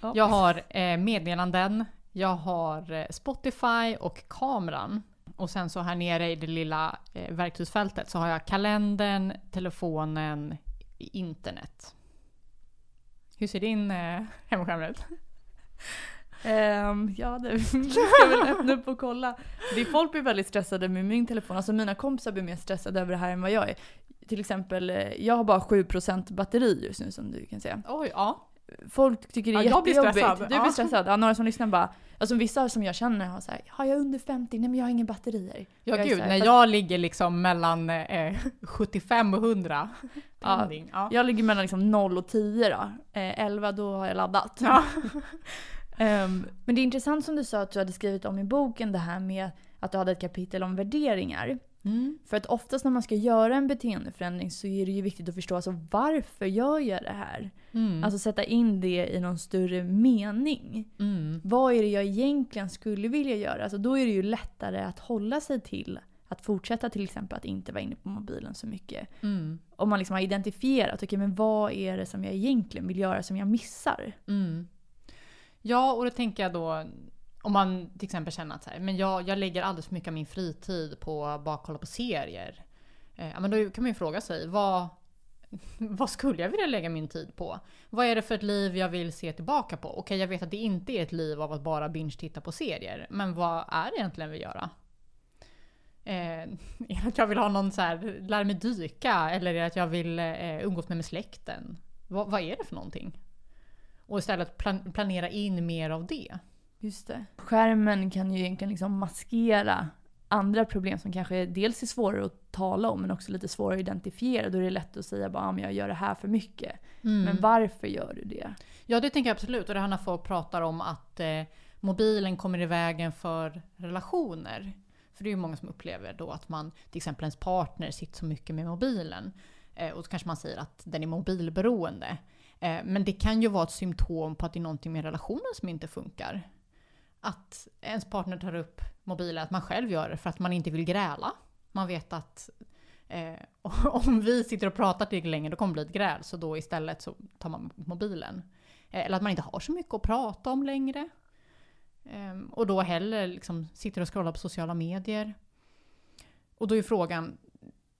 Ja. Jag har meddelanden, jag har Spotify och kameran. Och sen så här nere i det lilla eh, verktygsfältet så har jag kalendern, telefonen, internet. Hur ser din eh, hemskärm ut? Ehm, ja, det ska väl öppna upp och kolla. Det, folk blir väldigt stressade med min telefon. Alltså mina kompisar blir mer stressade över det här än vad jag är. Till exempel, eh, jag har bara 7% batteri just nu som du kan se. Oj, ja. Folk tycker det är Ja, jag blir jättejobbigt. stressad. Du Ja. blir stressad. Ja, några som lyssnar bara, alltså vissa som jag känner har såhär, har jag under 50? Nej men jag har inga batterier. Ja Jag gud, när fast- jag ligger liksom mellan eh, 75 och 100. Ja. Ja. Jag ligger mellan liksom 0 och 10 då. Eh, 11 då har jag laddat. Ja. Ehm, men det är intressant som du sa att du hade skrivit om i boken det här med att du hade ett kapitel om värderingar. Mm. För att oftast när man ska göra en beteendeförändring så är det ju viktigt att förstå alltså, varför gör jag det här? Mm. Alltså sätta in det i någon större mening. mm. Vad är det jag egentligen skulle vilja göra? Alltså då är det ju lättare att hålla sig till att fortsätta till exempel att inte vara inne på mobilen så mycket. Mm. Om man liksom har identifierat, okej men vad är det som jag egentligen vill göra som jag missar? Mm. Ja, och då tänker jag då om man till exempel känner att så här, men jag, jag lägger alldeles för mycket av min fritid på att bara kolla på serier. Eh, men då kan man ju fråga sig, vad, vad skulle jag vilja lägga min tid på? Vad är det för ett liv jag vill se tillbaka på? Okej, jag vet att det inte är ett liv av att bara binge-titta på serier. Men vad är det egentligen jag vill göra? Eh, är det att jag vill ha någon så här, lära mig dyka? Eller är det att jag vill eh, umgås med, med släkten? Vad, vad är det för någonting? Och istället plan- planera in mer av det. Just det. Skärmen kan ju egentligen liksom maskera andra problem som kanske dels är svårare att tala om men också lite svårare att identifiera. Då är det lätt att säga bara ah, jag gör det här för mycket. Men varför gör du det? Ja, det tänker jag absolut. Och det här när folk pratar om att eh, mobilen kommer i vägen för relationer. För det är ju många som upplever då att man, till exempel ens partner, sitter så mycket med mobilen. Eh, och så kanske man säger att den är mobilberoende. Eh, men det kan ju vara ett symptom på att det är någonting med relationen som inte funkar. Att ens partner tar upp mobilen, att man själv gör det för att man inte vill gräla. Man vet att eh, om vi sitter och pratar tillräckligt länge då kommer det bli ett gräl. Så då istället så tar man mobilen. Eh, Eller att man inte har så mycket att prata om längre. Eh, Och då heller liksom sitter och scrollar på sociala medier. Och då är frågan,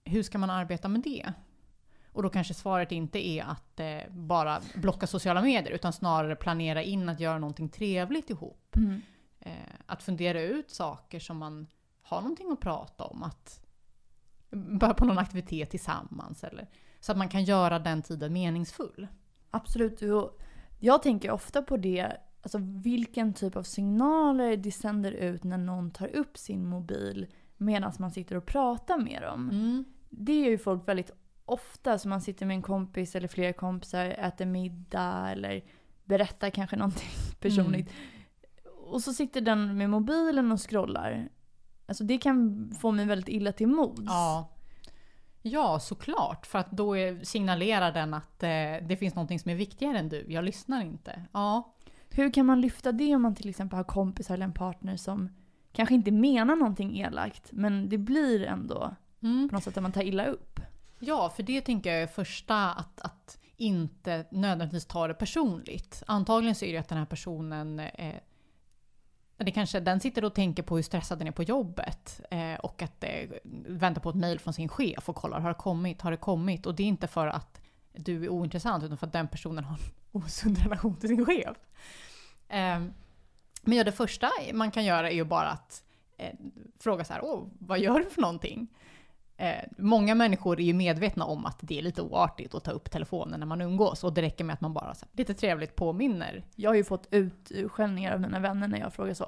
hur ska man arbeta med det? Och då kanske svaret inte är att eh, bara blocka sociala medier, utan snarare planera in att göra någonting trevligt ihop. Mm. Eh, att fundera ut saker som man har någonting att prata om. Att börja på någon aktivitet tillsammans. Eller, så att man kan göra den tiden meningsfull. Absolut. Jag tänker ofta på det, alltså vilken typ av signaler det sänder ut när någon tar upp sin mobil medan man sitter och pratar med dem. Mm. Det är ju folk väldigt ofta, så man sitter med en kompis eller flera kompisar, äter middag eller berättar kanske någonting personligt. Och så sitter den med mobilen och scrollar. Alltså det kan få mig väldigt illa till mods. Ja. Ja, såklart. För att då signalerar den att eh, det finns någonting som är viktigare än du. Jag lyssnar inte. Ja. Hur kan man lyfta det om man till exempel har kompisar eller en partner som kanske inte menar någonting elakt men det blir ändå Mm. på något sätt att man tar illa upp? Ja, för det tänker jag är första att, att inte nödvändigtvis ta det personligt. Antagligen så är det att den här personen eh, det kanske, den sitter och tänker på hur stressad den är på jobbet eh, och att eh, väntar på ett mejl från sin chef och kollar har det kommit, har det kommit? Och det är inte för att du är ointressant utan för att den personen har en osund relation till sin chef. Eh, men ja, det första man kan göra är ju bara att eh, fråga så här, Åh, vad gör du för någonting? Eh, många människor är ju medvetna om att det är lite oartigt att ta upp telefonen när man umgås och det räcker med att man bara så här, lite trevligt påminner. Jag har ju fått utskällningar av mina vänner när jag frågar så.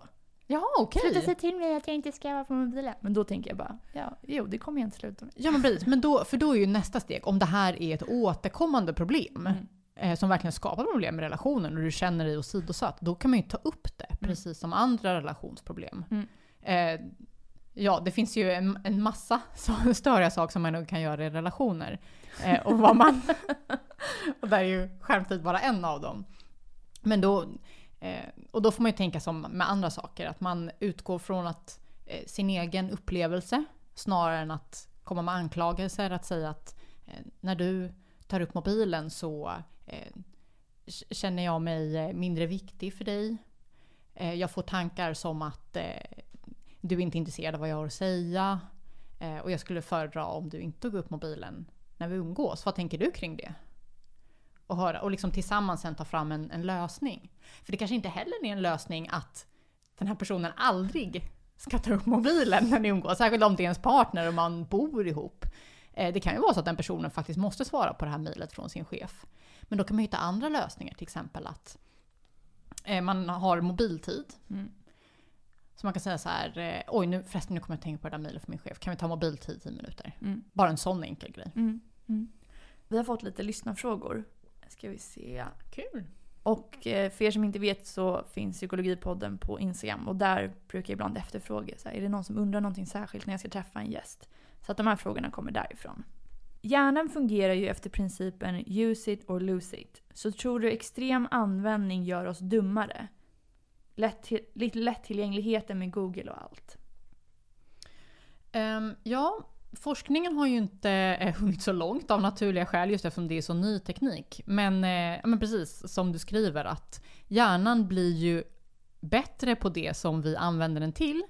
Ja, okej. Sluta säga till mig att jag inte ska vara på mobilen. Men då tänker jag bara, ja, jo det kommer jag inte sluta med. Ja men precis, men då, för då är ju nästa steg, om det här är ett återkommande problem Mm. eh, som verkligen skapar problem i relationen och du känner dig åsidosatt, då kan man ju ta upp det precis som andra relationsproblem. Mm. Eh, ja, det finns ju en, en massa så- störiga saker som man nog kan göra i relationer. Eh, och, vad man, och där är ju skärmtid bara en av dem. Men då, eh, och då får man ju tänka som med andra saker, att man utgår från att eh, sin egen upplevelse snarare än att komma med anklagelser. Att säga att eh, när du tar upp mobilen så eh, känner jag mig eh, mindre viktig för dig. Eh, jag får tankar som att eh, du är inte intresserad av vad jag har att säga. Eh, och jag skulle föredra om du inte tog upp mobilen när vi umgås. Vad tänker du kring det? Och, höra, och liksom tillsammans sen ta fram en, en lösning. För det kanske inte heller är en lösning att den här personen aldrig ska ta upp mobilen när ni umgås. Särskilt om det är ens partner och man bor ihop. Eh, det kan ju vara så att den personen faktiskt måste svara på det här mejlet från sin chef. Men då kan man hitta andra lösningar, till exempel att eh, man har mobiltid. Mm. Så man kan säga så här, eh, oj nu förresten nu kommer jag att tänka på det där mejlet från min chef, kan vi ta mobiltid 10 minuter? Mm. Bara en sån enkel grej. Mm. mm. Vi har fått lite lyssnarfrågor. Ska vi se. Kul! Och eh, för er som inte vet så finns Psykologipodden på Instagram och där brukar jag ibland efterfråga, så här, är det någon som undrar någonting särskilt när jag ska träffa en gäst? Så att de här frågorna kommer därifrån. Hjärnan fungerar ju efter principen use it or lose it. Så tror du extrem användning gör oss dummare? Lätt, lättillgängligheten med Google och allt. Um, ja, forskningen har ju inte eh, hunnit så långt av naturliga skäl just eftersom det är så ny teknik. Men, eh, men precis som du skriver att hjärnan blir ju bättre på det som vi använder den till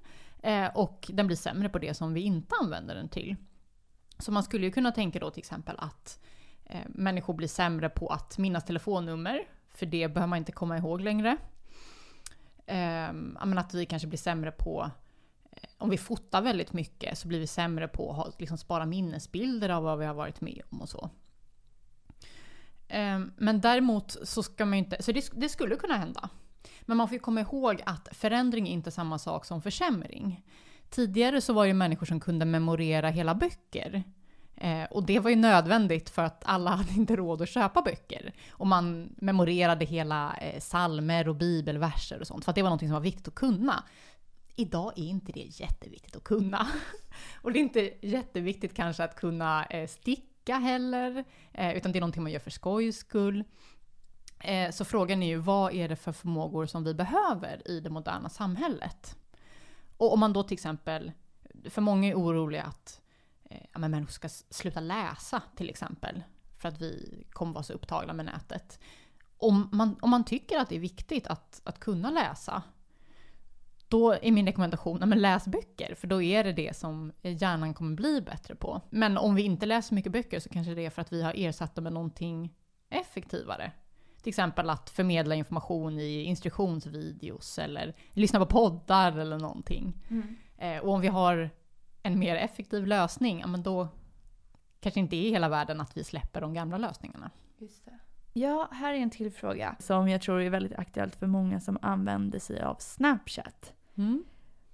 eh, och den blir sämre på det som vi inte använder den till. Så man skulle ju kunna tänka då till exempel att eh, människor blir sämre på att minnas telefonnummer, för det behöver man inte komma ihåg längre. Eh, att vi kanske blir sämre på eh, om vi fotar väldigt mycket så blir vi sämre på att liksom spara minnesbilder av vad vi har varit med om och så. Ehm, men däremot så ska man ju inte, så det, det skulle kunna hända. Men man får ju komma ihåg att förändring är inte samma sak som försämring. Tidigare så var det människor som kunde memorera hela böcker. Eh, och det var ju nödvändigt för att alla hade inte råd att köpa böcker. Och man memorerade hela eh, salmer och bibelverser och sånt, för att det var något som var viktigt att kunna. Idag är inte det jätteviktigt att kunna. och det är inte jätteviktigt kanske att kunna eh, sticka heller, eh, utan det är någonting man gör för skojs skull. Eh, så frågan är ju, vad är det för förmågor som vi behöver i det moderna samhället? Och om man då till exempel, för många är oroliga att ja, men människor ska sluta läsa till exempel, för att vi kommer vara så upptagna med nätet. Om man, om man tycker att det är viktigt att, att kunna läsa, då är min rekommendation, att läs böcker, för då är det det som hjärnan kommer bli bättre på. Men om vi inte läser mycket böcker så kanske det är för att vi har ersatt dem med någonting effektivare. Till exempel att förmedla information i instruktionsvideos eller lyssna på poddar eller någonting. Mm. Eh, och om vi har en mer effektiv lösning, ja, men då kanske inte är hela världen att vi släpper de gamla lösningarna. Just det. Ja, här är en till fråga som jag tror är väldigt aktuellt för många som använder sig av Snapchat. Mm.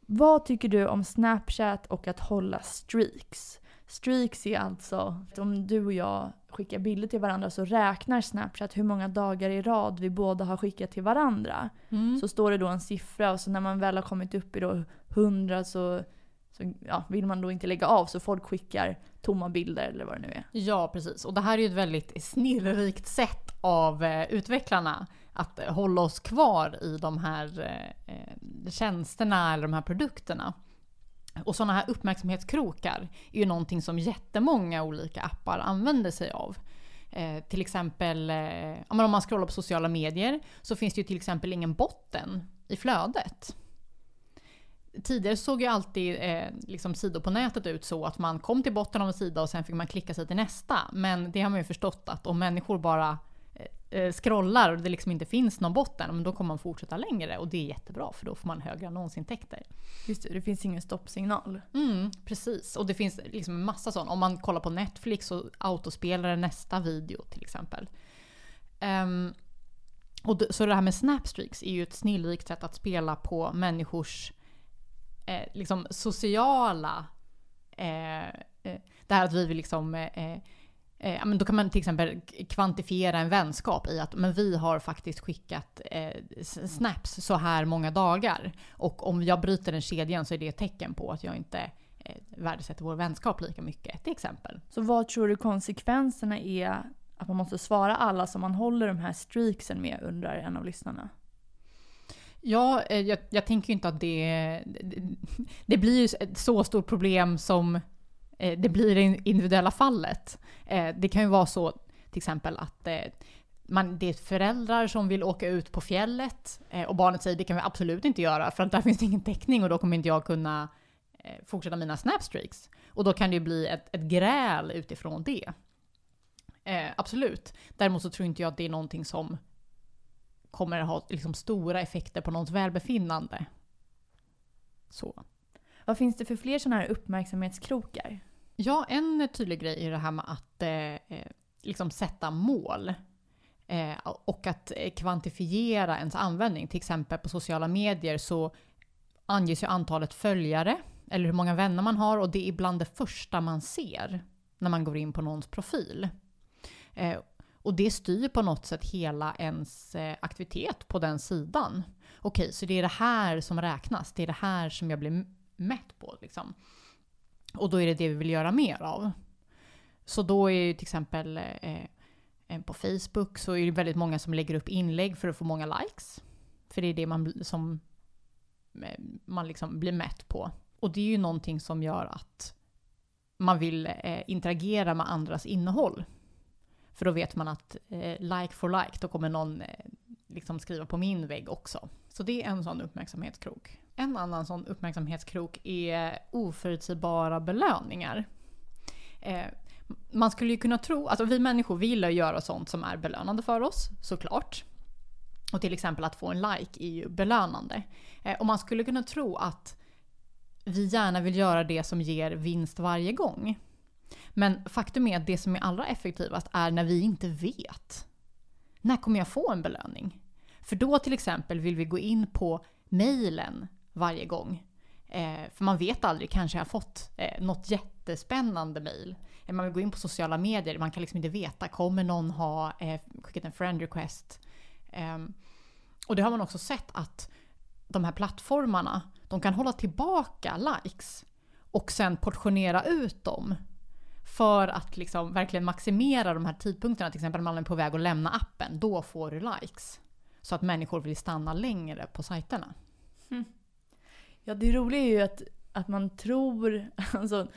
Vad tycker du om Snapchat och att hålla streaks? Streaks är alltså, om du och jag skickar bilder till varandra så räknar Snapchat hur många dagar i rad vi båda har skickat till varandra. Mm. Så står det då en siffra och så när man väl har kommit upp i då 100 så, så ja, vill man då inte lägga av så folk skickar tomma bilder eller vad det nu är. Ja precis, och det här är ju ett väldigt snillrikt sätt av eh, utvecklarna att eh, hålla oss kvar i de här eh, eh tjänsterna eller de här produkterna. Och sådana här uppmärksamhetskrokar är ju någonting som jättemånga olika appar använder sig av. Eh, till exempel eh, om man scrollar på sociala medier så finns det ju till exempel ingen botten i flödet. Tidigare såg ju alltid eh, liksom sidor på nätet ut så att man kom till botten av en sida och sen fick man klicka sig till nästa. Men det har man ju förstått att om människor bara eh, scrollar och det liksom inte finns någon botten, men då kommer man fortsätta längre och det är jättebra för då får man högre annonsintäkter. Just det, det finns ingen stoppsignal. Mm, precis, och det finns liksom en massa sånt. Om man kollar på Netflix så autospelar nästa video till exempel. Um, och så det här med snapstreaks är ju ett snillrikt sätt att spela på människors eh, liksom sociala... Eh, eh, det här att vi vill liksom eh, Eh, men då kan man till exempel kvantifiera en vänskap i att men vi har faktiskt skickat eh, snaps så här många dagar. Och om jag bryter den kedjan så är det ett tecken på att jag inte eh, värdesätter vår vänskap lika mycket, till exempel. Så vad tror du konsekvenserna är att man måste svara alla som man håller de här streaksen med, undrar en av lyssnarna? Ja, eh, jag, jag tänker ju inte att det, det... Det blir ju ett så stort problem som eh, det blir i det individuella fallet. Eh, det kan ju vara så till exempel att man, det är föräldrar som vill åka ut på fjället och barnet säger det kan vi absolut inte göra för att där finns det ingen täckning och då kommer inte jag kunna fortsätta mina snapstreaks. Och då kan det ju bli ett, ett gräl utifrån det. Eh, absolut. Däremot så tror inte jag att det är någonting som kommer ha liksom, stora effekter på någons välbefinnande. Så. Vad finns det för fler sådana här uppmärksamhetskrokar? Ja, en tydlig grej är det här med att eh, eh liksom sätta mål. Eh, och att eh, kvantifiera ens användning. Till exempel på sociala medier så anges ju antalet följare, eller hur många vänner man har, och det är bland det första man ser när man går in på någons profil. Eh, och det styr på något sätt hela ens eh, aktivitet på den sidan. Okej, så det är det här som räknas, det är det här som jag blir mätt på. Liksom. Och då är det det vi vill göra mer av. Så då är ju till exempel eh, eh, på Facebook så är det väldigt många som lägger upp inlägg för att få många likes. För det är det man, som eh, man liksom blir mätt på. Och det är ju någonting som gör att man vill eh, interagera med andras innehåll. För då vet man att eh, like for like, då kommer någon eh, liksom skriva på min vägg också. Så det är en sån uppmärksamhetskrok. En annan sån uppmärksamhetskrok är oförutsägbara belöningar. Eh, man skulle ju kunna tro, alltså vi människor vill göra sånt som är belönande för oss, såklart. Och till exempel att få en like är ju belönande. Eh, och man skulle kunna tro att vi gärna vill göra det som ger vinst varje gång. Men faktum är att det som är allra effektivast är när vi inte vet. När kommer jag få en belöning? För då till exempel vill vi gå in på mejlen varje gång. Eh, för man vet aldrig, kanske jag har fått eh, något jättespännande mejl. Eh, man vill gå in på sociala medier, man kan liksom inte veta, kommer någon ha eh, skickat en friend request? Eh, och det har man också sett att de här plattformarna, de kan hålla tillbaka likes och sen portionera ut dem för att liksom verkligen maximera de här tidpunkterna, till exempel man är på väg att lämna appen, då får du likes. Så att människor vill stanna längre på sajterna. Mm. Ja, det roliga är ju att, att man tror, alltså,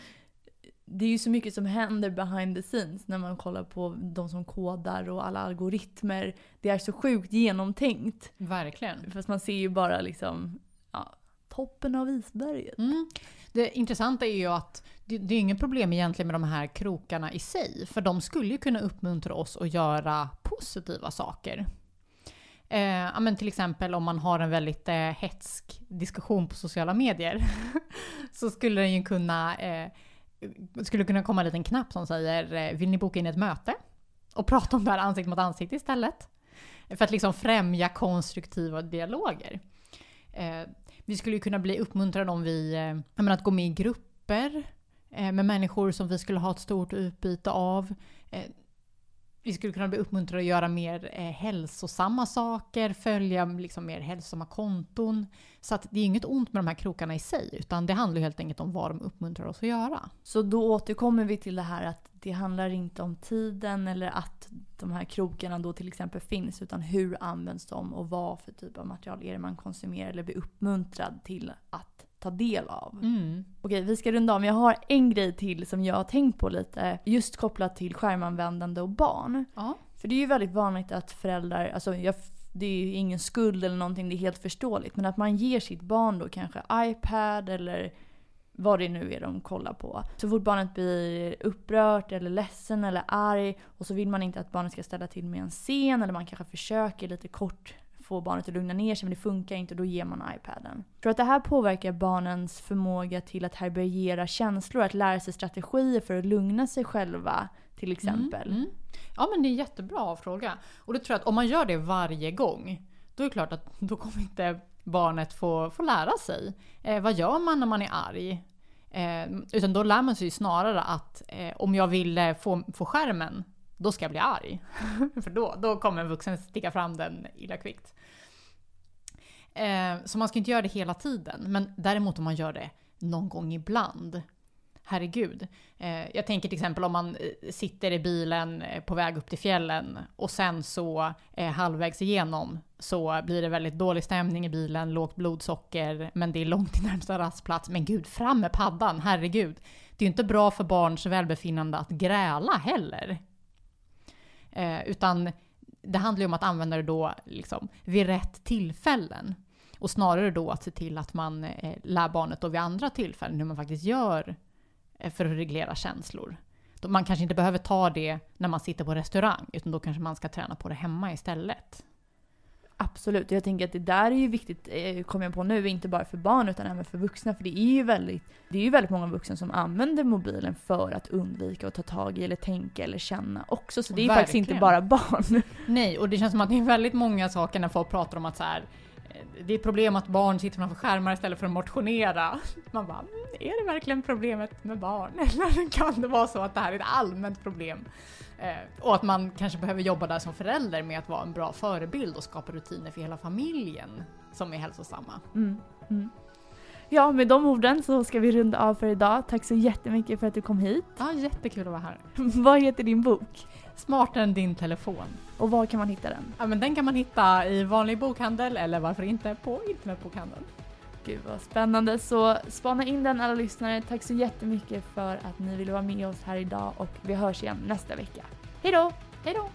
det är ju så mycket som händer behind the scenes när man kollar på de som kodar och alla algoritmer. Det är så sjukt genomtänkt. Verkligen. Fast man ser ju bara liksom ja, toppen av isberget. Mm. Det intressanta är ju att det, det är inget problem egentligen med de här krokarna i sig. För de skulle ju kunna uppmuntra oss att göra positiva saker. Eh, men till exempel om man har en väldigt eh, hetsk diskussion på sociala medier. så skulle den ju kunna, eh, skulle kunna komma en liten knapp som säger eh, “Vill ni boka in ett möte?” och prata om det här ansikte mot ansikte istället. För att liksom främja konstruktiva dialoger. Eh, vi skulle ju kunna bli uppmuntrade om vi, eh, menar, att gå med i grupper Eh, med människor som vi skulle ha ett stort utbyte av. Eh, vi skulle kunna bli uppmuntrade att göra mer eh, hälsosamma saker, följa liksom mer hälsosamma konton. Så att det är inget ont med de här krokarna i sig, utan det handlar helt enkelt om vad de uppmuntrar oss att göra. Så då återkommer vi till det här att det handlar inte om tiden eller att de här krokarna då till exempel finns, utan hur används de och vad för typ av material är det man konsumerar eller blir uppmuntrad till att ta del av. Mm. Okej, vi ska runda av. Men jag har en grej till som jag har tänkt på lite. Just kopplat till skärmanvändande och barn. Ja. För det är ju väldigt vanligt att föräldrar, alltså jag, det är ju ingen skuld eller någonting, det är helt förståeligt. Men att man ger sitt barn då kanske iPad eller vad det nu är de kollar på. Så fort barnet blir upprört eller ledsen eller arg och så vill man inte att barnet ska ställa till med en scen eller man kanske försöker lite kort få barnet att lugna ner sig men det funkar inte och då ger man iPaden. Tror att det här påverkar barnens förmåga till att härbärgera känslor, att lära sig strategier för att lugna sig själva till mm, exempel? Mm, mm. Ja men det är en jättebra fråga. Och det tror jag att om man gör det varje gång, då är det klart att då kommer inte barnet få, få lära sig. Eh, vad gör man när man är arg? Eh, utan då lär man sig snarare att eh, om jag vill eh, få, få skärmen, då ska jag bli arg. För då, då kommer en vuxen sticka fram den illa kvickt. Eh, så man ska inte göra det hela tiden. Men däremot om man gör det någon gång ibland. Herregud. Eh, jag tänker till exempel om man eh, sitter i bilen eh, på väg upp till fjällen och sen så eh, halvvägs igenom så blir det väldigt dålig stämning i bilen, lågt blodsocker, men det är långt till närmsta rastplats. Men gud, fram med paddan, herregud. Det är ju inte bra för barns välbefinnande att gräla heller. Eh, utan det handlar ju om att använda det då liksom vid rätt tillfällen. Och snarare då att se till att man eh, lär barnet då vid andra tillfällen hur man faktiskt gör eh, för att reglera känslor. Man kanske inte behöver ta det när man sitter på restaurang, utan då kanske man ska träna på det hemma istället. Absolut, jag tänker att det där är ju viktigt, eh, kommer jag på nu, inte bara för barn utan även för vuxna. För det är ju väldigt, det är ju väldigt många vuxna som använder mobilen för att undvika att ta tag i eller tänka eller känna också. Så det är ju faktiskt inte bara barn. Nej, och det känns som att det är väldigt många saker när folk pratar om att så här, det är problem att barn sitter framför skärmar istället för att motionera. Man bara, mm, är det verkligen problemet med barn? Eller kan det vara så att det här är ett allmänt problem? Eh, och att man kanske behöver jobba där som förälder med att vara en bra förebild och skapa rutiner för hela familjen som är hälsosamma. Mm, mm. Ja, med de orden så ska vi runda av för idag. Tack så jättemycket för att du kom hit. Ja, jättekul att vara här. Vad heter din bok? Smartare än din telefon. Och var kan man hitta den? Ja, men den kan man hitta i vanlig bokhandel eller varför inte på internetbokhandeln. Gud vad spännande. Så spana in den alla lyssnare. Tack så jättemycket för att ni ville vara med oss här idag och vi hörs igen nästa vecka. Hej då! Hej då!